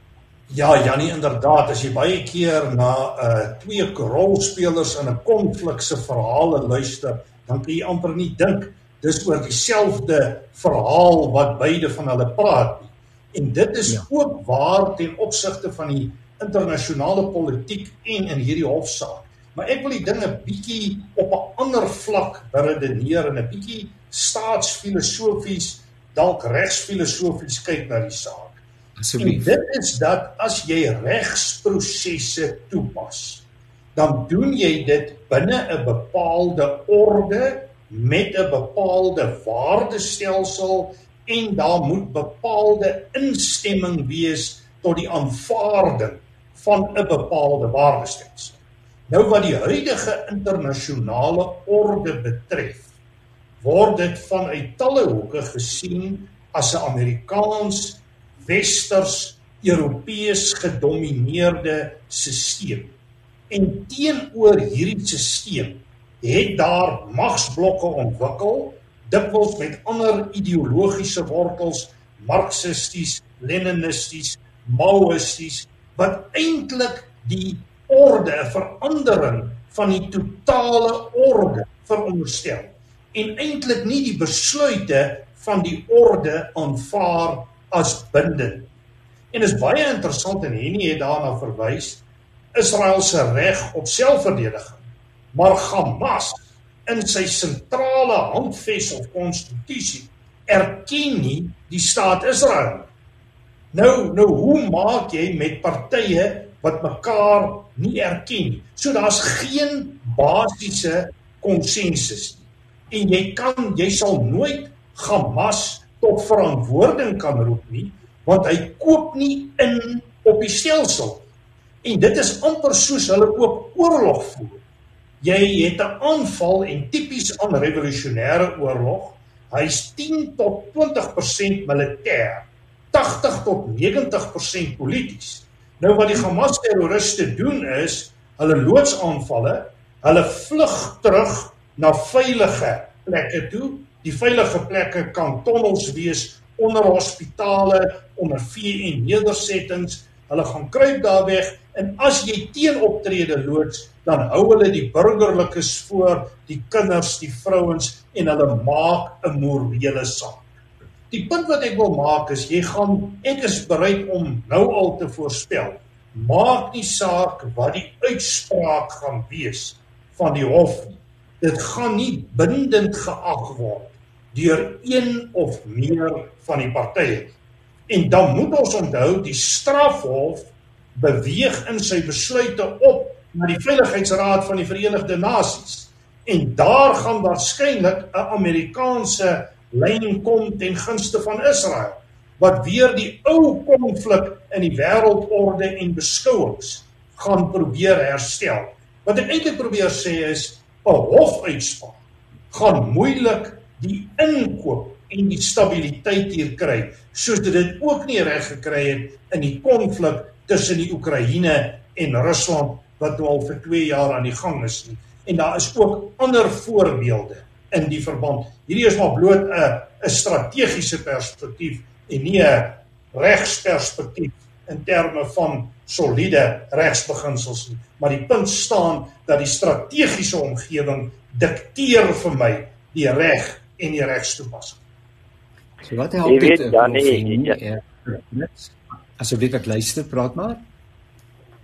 Ja, Jannie, inderdaad, as jy baie keer na uh twee rolspelers in 'n konflik se verhale luister, dan kan jy amper nie dink dis oor dieselfde verhaal wat beide van hulle praat nie. En dit is ja. ook waar ten opsigte van die internasionale politiek en in hierdie hofsaak. Maar ek wil die dinge bietjie op 'n ander vlak beredeneer en 'n bietjie staatsfilosofies dalk regsfilosofies kyk na die saak. Asseblief. Dit is dat as jy regsprosesse toepas, dan doen jy dit binne 'n bepaalde orde met 'n bepaalde waardestelsel en daar moet bepaalde instemming wees tot die aanvaarding van 'n bepaalde waardestelsel. Nou wat die huidige internasionale orde betref, word dit vanuit talle hoeke gesien as 'n Amerikaans westers Europees gedomeineerde stelsel. En teenoor hierdie stelsel het daar magsblokke ontwikkel, dikwels met ander ideologiese wortels, marxisties, leninisties, maoisties wat eintlik die orde, verandering van die totale orde veronderstel en eintlik nie die besluite van die orde aanvaar as bindend. En is baie interessant en Henny het daarna verwys Israel se reg op selfverdediging. Maar Hamas in sy sentrale handves of konstitusie erken nie die staat Israel. Nou nou hoe maak jy met partye wat mekaar nie erken nie. So daar's geen basiese konsensus nie. En jy kan jy sal nooit Hamas tot verantwoording kan roep nie, want hy koop nie in op die stelsel. En dit is amper soos hulle ook oorlog voer. Jy het 'n aanval en tipies aan revolusionêre oorlog, hy's 10 tot 20% militêr, 80 tot 90% polities. Nou wat die Hamas terroriste doen is, hulle loodsaanvalle, hulle vlug terug na veilige plekke toe. Die veilige plekke kan tonnels wees onder hospitale, onder VN nedersettings. Hulle gaan kruip daar weg en as jy teenoptrede loods, dan hou hulle die burgerlikes voor, die kinders, die vrouens en hulle maak 'n morele saak. Die punt wat ek wil maak is jy gaan ek is bereid om nou al te voorspel. Maak nie saak wat die uitspraak gaan wees van die hof nie. Dit gaan nie bindend geag word deur een of meer van die partye. En dan moet ons onthou die strafhof beweeg in sy besluite op na die Veiligheidsraad van die Verenigde Nasies. En daar gaan waarskynlik 'n Amerikaanse lyn kom ten gunste van Israel wat weer die ou konflik in die wêreldorde en beskouings gaan probeer herstel. Wat ek eintlik probeer sê is 'n hofuitspraak gaan moeilik die inkoop en die stabiliteit hier kry soos dit ook nie reg gekry het in die konflik tussen die Oekraïne en Rusland wat nou al vir 2 jaar aan die gang is nie. En daar is ook ander voorbeelde in die verband. Hierdie is maar bloot 'n 'n strategiese perspektief en nie 'n regsperspektief in terme van soliede regsbeginsels nie. Maar die punt staan dat die strategiese omgewing dikteer vir my die reg en die regstoepassing. So wat help dit? Ja nee, ja. Asseblief ek luister, praat maar.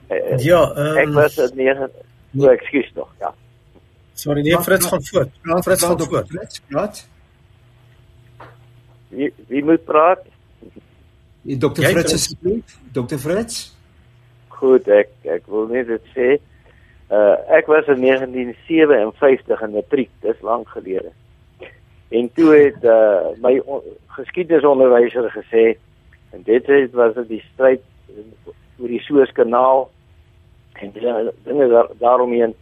Uh, ja, um, ek was dit nie. Nee, ekskuus tog, ja. Sorry, nee, Fritz gaan voort. Praat Fritz gaan voort. Fritz, praat. Wie wie moet praat? Die dokter Fritz asseblief. Dokter Fritz. Goed, ek ek wil net dit sê. Uh ek was in 1957 in matriek, dis lank gelede. En toe het uh my geskiedenisonderwyser gesê en dit het was dit die stryd oor die Suezkanaal en dinge daar, daaromheen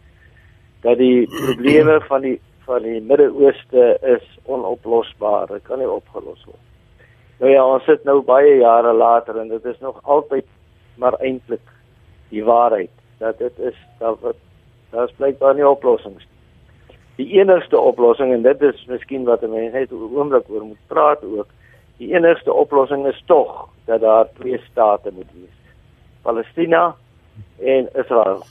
dat die probleme van die van die Midde-Ooste is onoplosbaar. Dit kan nie opgelos word. Nou ja, ons sit nou baie jare later en dit is nog altyd maar eintlik die waarheid dat dit is dat wat daar's blykbaar nie oplossings nie. Die enigste oplossing en dit is miskien wat mense net 'n oomblik oor moet praat ook. Die enigste oplossing is tog dat daar twee state moet wees. Palestina en Israel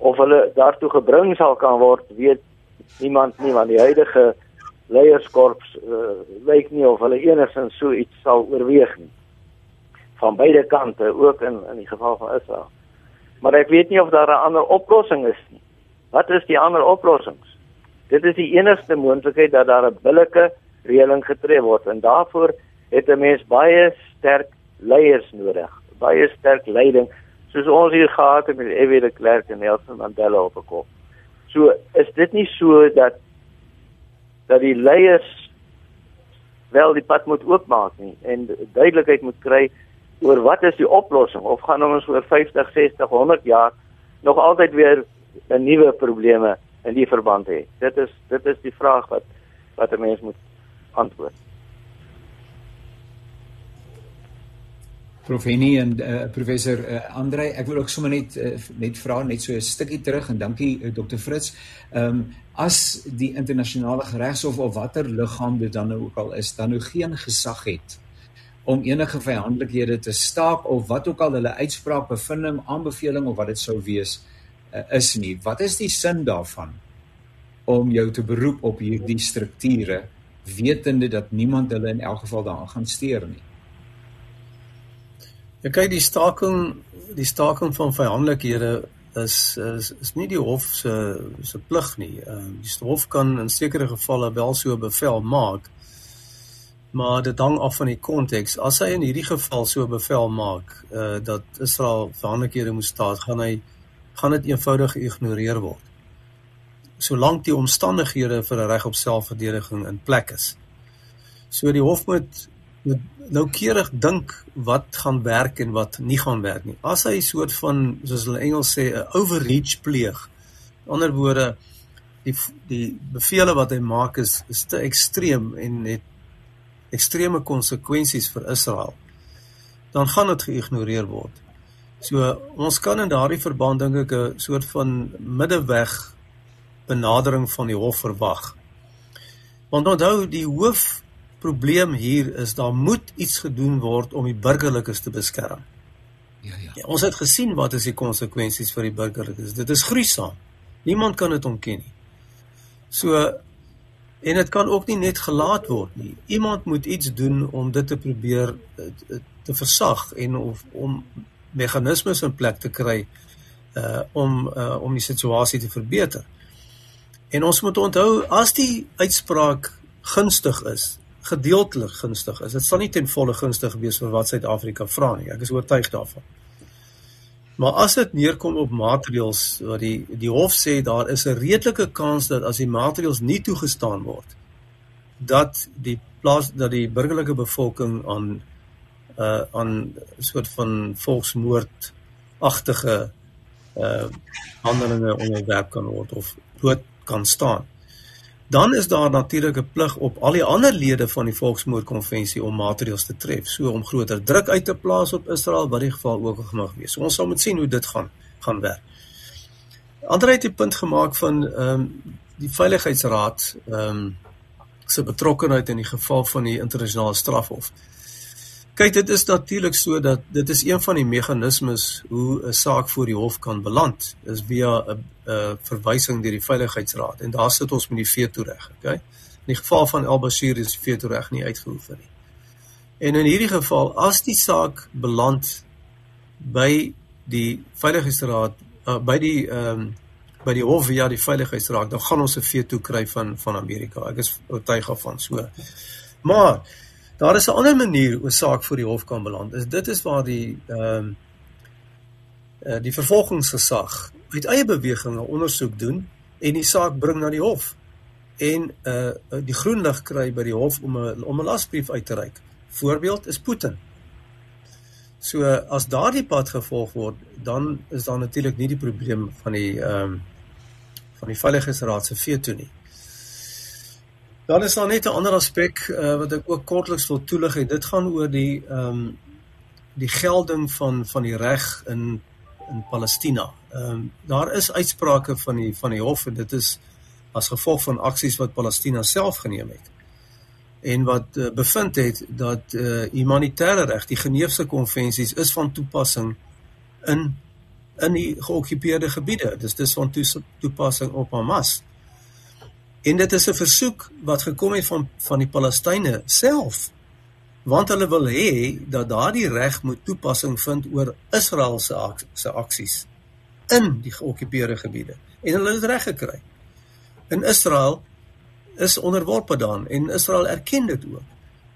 of hulle daartoe gebring sal kan word, weet niemand nie want die huidige leierskorps uh, lyk nie of hulle enigsins so iets sal oorweeg nie. Van beide kante, ook in in die geval van Israel. Maar ek weet nie of daar 'n ander oplossing is nie. Wat is die ander oplossings? Dit is die enigste moontlikheid dat daar 'n billike reëling getref word en daarvoor het 'n mens baie sterk leiers nodig, baie sterk leiding soos ons hier gehad het met F.W. de Klerk en Nelson Mandela op 'n kop. So is dit nie so dat dat die leiers wel die pad moet oopmaak nie en duidelikheid moet kry oor wat is die oplossing of gaan ons oor 50, 60, 100 jaar nog altyd weer 'n nuwe probleme in die verband hê. Dit is dit is die vraag wat wat 'n mens moet antwoord. Profenie en uh, professor uh, Andrei, ek wil ook sommer net uh, net vra net so 'n stukkie terug en dankie uh, Dr Fritz. Ehm um, as die internasionale regshof of watter liggaam dit dan nou ook al is, dan nou geen gesag het om enige vyandelikhede te staak of wat ook al hulle uitspraak, bevinding, aanbeveling of wat dit sou wees uh, is nie. Wat is die sin daarvan om jou te beroep op hierdie strukture wetende dat niemand hulle in elk geval daaraan gaan steur nie? Ja kyk die staking die staking van vyandelikhede is is is nie die hof se se plig nie. Ehm uh, die hof kan in sekere gevalle wel so bevel maak. Maar dit hang af van die konteks. As hy in hierdie geval so bevel maak uh dat Israel vyandelikhede moet staat, gaan hy gaan dit eenvoudig geïgnoreer word. Solank die omstandighede vir 'n reg op selfverdediging in plek is. So die hof moet moet noukeurig dink wat gaan werk en wat nie gaan werk nie. As hy 'n soort van soos hulle Engels sê 'n overreach pleeg. In ander woorde die die bevele wat hy maak is is te ekstreem en het ekstreme konsekwensies vir Israel. Dan gaan dit geïgnoreer word. So ons kan in daardie verband dink ek 'n soort van middeweg benadering van die hof verwag. Want onthou die hoof probleem hier is daar moet iets gedoen word om die burgerlikes te beskerm. Ja ja. ja ons het gesien wat is die konsekwensies vir die burgerlikes. Dit is gruisam. Niemand kan dit ontken nie. So en dit kan ook nie net gelaat word nie. Iemand moet iets doen om dit te probeer eh, te versag en of om meganismes in plek te kry uh om uh om die situasie te verbeter. En ons moet onthou as die uitspraak gunstig is, gedeeltelik gunstig is. Dit sal nie ten volle gunstig wees vir wat Suid-Afrika vra nie. Ek is oortuig daarvan. Maar as dit neerkom op maatreëls wat die die hof sê daar is 'n redelike kans dat as die maatreëls nie toegestaan word dat die plaas dat die burgerlike bevolking aan uh aan 'n soort van volksmoord agtige uh handelinge onderwerp kan word of dood kan staan dan is daar natuurlik 'n plig op al die ander lede van die Volksmoordkonvensie om maatreëls te tref, so om groter druk uit te plaas op Israel wat in geval ook mag wees. So ons sal moet sien hoe dit gaan gaan werk. Andre het 'n punt gemaak van ehm um, die Veiligheidsraad ehm um, se betrokkeheid in die geval van die internasionale strafhof. Kyk, dit is natuurlik so dat dit is een van die meganismes hoe 'n saak voor die hof kan beland, is via 'n 'n verwysing deur die veiligheidsraad en daar sit ons met die veto reg, okay? In die geval van Al Bashir is die veto reg nie uitgeoefen nie. En in hierdie geval, as die saak beland by die veiligheidsraad uh, by die ehm um, by die hof via die veiligheidsraad, dan gaan ons 'n veto kry van van Amerika. Ek is oortuig daarvan so. Maar Daar is 'n ander manier hoe 'n saak voor die hof kan beland. Is dit is waar die ehm um, uh, die vervolgingsgesag uit eie beweging 'n ondersoek doen en die saak bring na die hof en uh die groen lig kry by die hof om 'n om 'n lasbrief uit te reik. Voorbeeld is Putin. So as daardie pad gevolg word, dan is daar natuurlik nie die probleem van die ehm um, van die veiligheidsraad se veto nie. Dan is daar net 'n ander aspek uh, wat ek ook kortliks wil toelig dit gaan oor die ehm um, die gelding van van die reg in in Palestina. Ehm um, daar is uitsprake van die van die hof en dit is as gevolg van aksies wat Palestina self geneem het. En wat uh, bevind het dat uh, humanitêre reg, die Geneefse konvensies is van toepassing in in die geokkupeerde gebiede. Dis dis van toepassing op Hamas. En dit is 'n versoek wat gekom het van van die Palestynë self. Want hulle wil hê dat daardie reg moet toepassing vind oor Israel se ak se aksies in die geokkupeerde gebiede. En hulle het reg gekry. In Israel is onderworpe daan en Israel erken dit ook.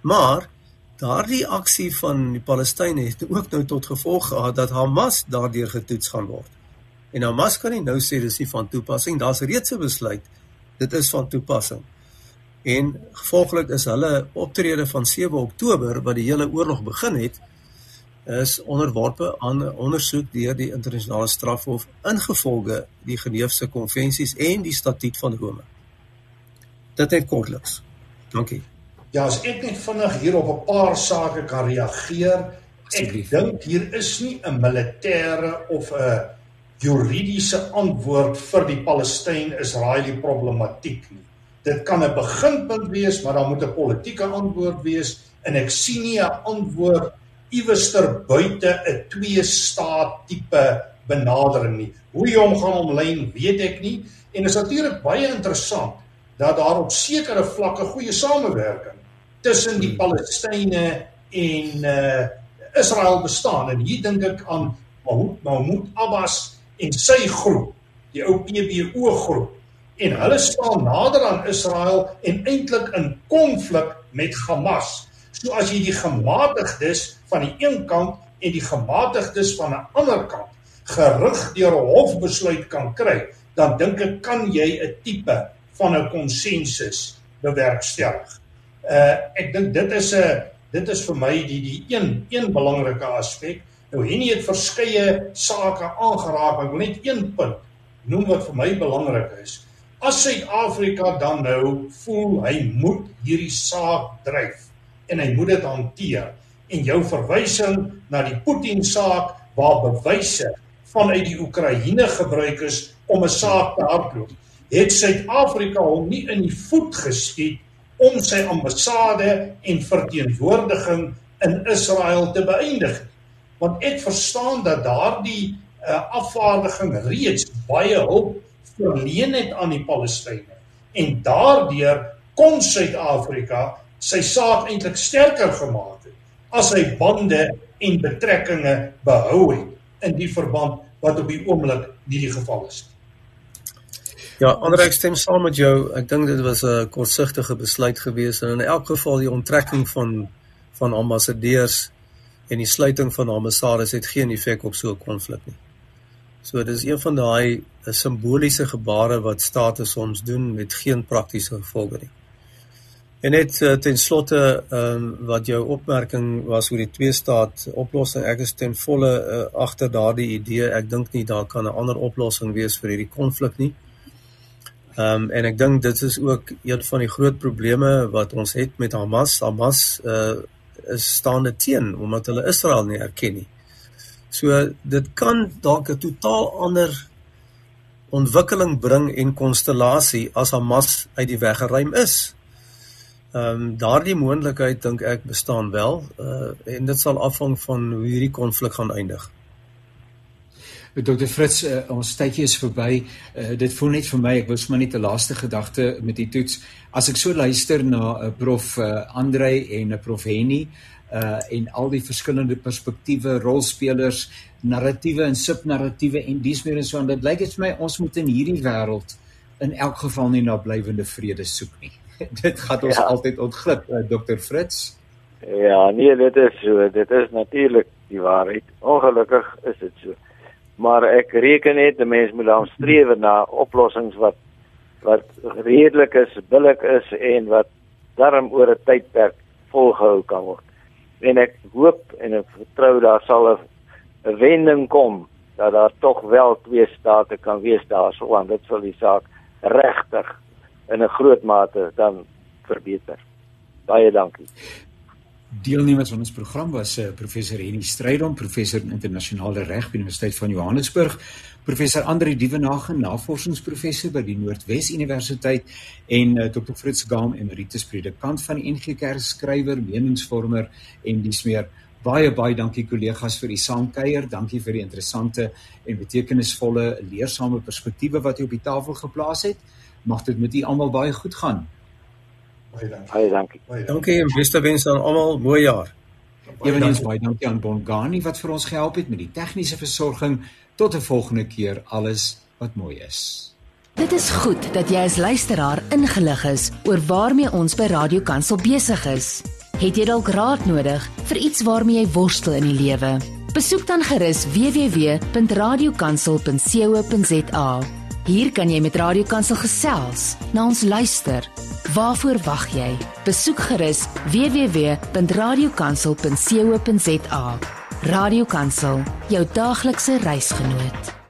Maar daardie aksie van die Palestynë het ook nou tot gevolg gehad dat Hamas daardeur getoets gaan word. En Hamas kan nie nou sê dis nie van toepassing, daar's reeds 'n besluit. Dit is van toepassing. En gevolglik is hulle optrede van 7 Oktober wat die hele oorlog begin het, is onderworpe aan ondersoek deur die internasionale strafhof ingevolge die Geneefse konvensies en die statuut van Rome. Dit het kortliks. Dankie. Ja, as ek net vinnig hier op 'n paar sake kan reageer. Ek dink hier is nie 'n militêre of 'n juridiese antwoord vir die Palestyn-Israeliese problematiek nie. Dit kan 'n beginpunt wees, maar daar moet 'n politieke antwoord wees en ek sien nie 'n antwoord iewerster buite 'n twee staat tipe benadering nie. Hoe jy hom gaan omlyn, weet ek nie en is natuurlik baie interessant dat daar op sekere vlakke goeie samewerking tussen die Palestynë en uh Israel bestaan en hier dink ek aan Mahmoud Abbas en sy groep, die ou PBO groep en hulle staan nader aan Israel en eintlik in konflik met Hamas. So as jy die gematigdes van die een kant en die gematigdes van 'n ander kant gerig deur 'n hofbesluit kan kry, dan dink ek kan jy 'n tipe van 'n konsensus bewerkstellig. Uh ek dink dit is 'n dit is vir my die die een een belangrike aspek. Nou Henny het verskeie sake aangeraak, ek wil net een punt noem wat vir my belangrik is. As Suid-Afrika dan nou voel hy moet hierdie saak dryf en hy moet dit hanteer. En jou verwysing na die Putin saak waar bewyse vanuit die Oekraïne gebruik is om 'n saak te hardloop, het Suid-Afrika hom nie in die voet geskiet om sy ambassade en verteenwoordiging in Israel te beëindig. Want ek verstaan dat daardie uh, afvaardiging reeds baie hulp verleen het aan die Palestynë en daardeur kon Suid-Afrika sy saak eintlik sterker gemaak het as hy bande en betrekkinge behou het in die verband wat op die oomblik nie die geval is nie. Ja, ander ek stem saam met jou. Ek dink dit was 'n kortsigtige besluit gewees en in elk geval die onttrekking van van ambassadeurs en die sluiting van ambassades het geen effek op so 'n konflik nie. So dis een van daai simboliese gebare wat state soms doen met geen praktiese gevolge nie. En net uh, ten slotte ehm um, wat jou opmerking was oor die twee staat oplossing ek is ten volle uh, agter daardie idee ek dink nie daar kan 'n ander oplossing wees vir hierdie konflik nie. Ehm um, en ek dink dit is ook een van die groot probleme wat ons het met Hamas. Hamas uh, is staande teen omdat hulle Israel nie erken nie. So dit kan dalk 'n totaal ander ontwikkeling bring en konstellasie as Hamas uit die weg geruim is. Ehm um, daardie moontlikheid dink ek bestaan wel uh, en dit sal afhang van hoe hierdie konflik gaan eindig. Dr. Fritz, uh, ons tydjie is verby. Uh, dit voel net vir my ek wou maar net 'n laaste gedagte met die toets. As ek so luister na uh, prof uh, Andre en uh, prof Henny uh en al die verskillende perspektiewe, rolspelers, narratiewe en subnarratiewe en dis meer en so en dit lyk dit vir my ons moet in hierdie wêreld in elk geval nie na blywende vrede soek nie. dit gaan ons ja. altyd ontglip, uh, eh, Dr. Fritz. Ja, nee, dit is so. Dit is natuurlik die waarheid. Ongelukkig is dit so. Maar ek reken net 'n mens moet dan streef na oplossings wat wat redelik is, billik is en wat darm oor 'n tydperk volgehou kan word. En ek hoop en ek vertrou daar sal 'n wending kom dat daar tog wel twee state kan wees daarso want dit sal die saak regtig in 'n groot mate dan verbeter. Baie dankie. Deelnemers van ons program was uh, professor Henny Strydom, professor in internasionale reg by die Universiteit van Johannesburg, professor Andre Dievenage, navorsingsprofessor by die Noordwes Universiteit en uh, Dr. Fritz Gam, emeritus predikant van die NG Kerk, skrywer, meningsvormer en dis meer baie baie dankie kollegas vir die saamkuier. Dankie vir die interessante en betekenisvolle leersame perspektiewe wat jy op die tafel geplaas het mag dit met u almal baie goed gaan. Baie dankie. Baie dankie. Dankie en beste wense aan almal. Mooi jaar. Eweneens baie dankie aan Bongani wat vir ons gehelp het met die tegniese versorging. Tot 'n volgende keer. Alles wat mooi is. Dit is goed dat jy as luisteraar ingelig is oor waarmee ons by Radio Kansel besig is. Het jy dalk raad nodig vir iets waarmee jy worstel in die lewe? Besoek dan gerus www.radiokansel.co.za. Hier kan jy met Radio Kansel gesels, na ons luister. Waarvoor wag jy? Besoek gerus www.radiokansel.co.za. Radio Kansel, jou daaglikse reisgenoot.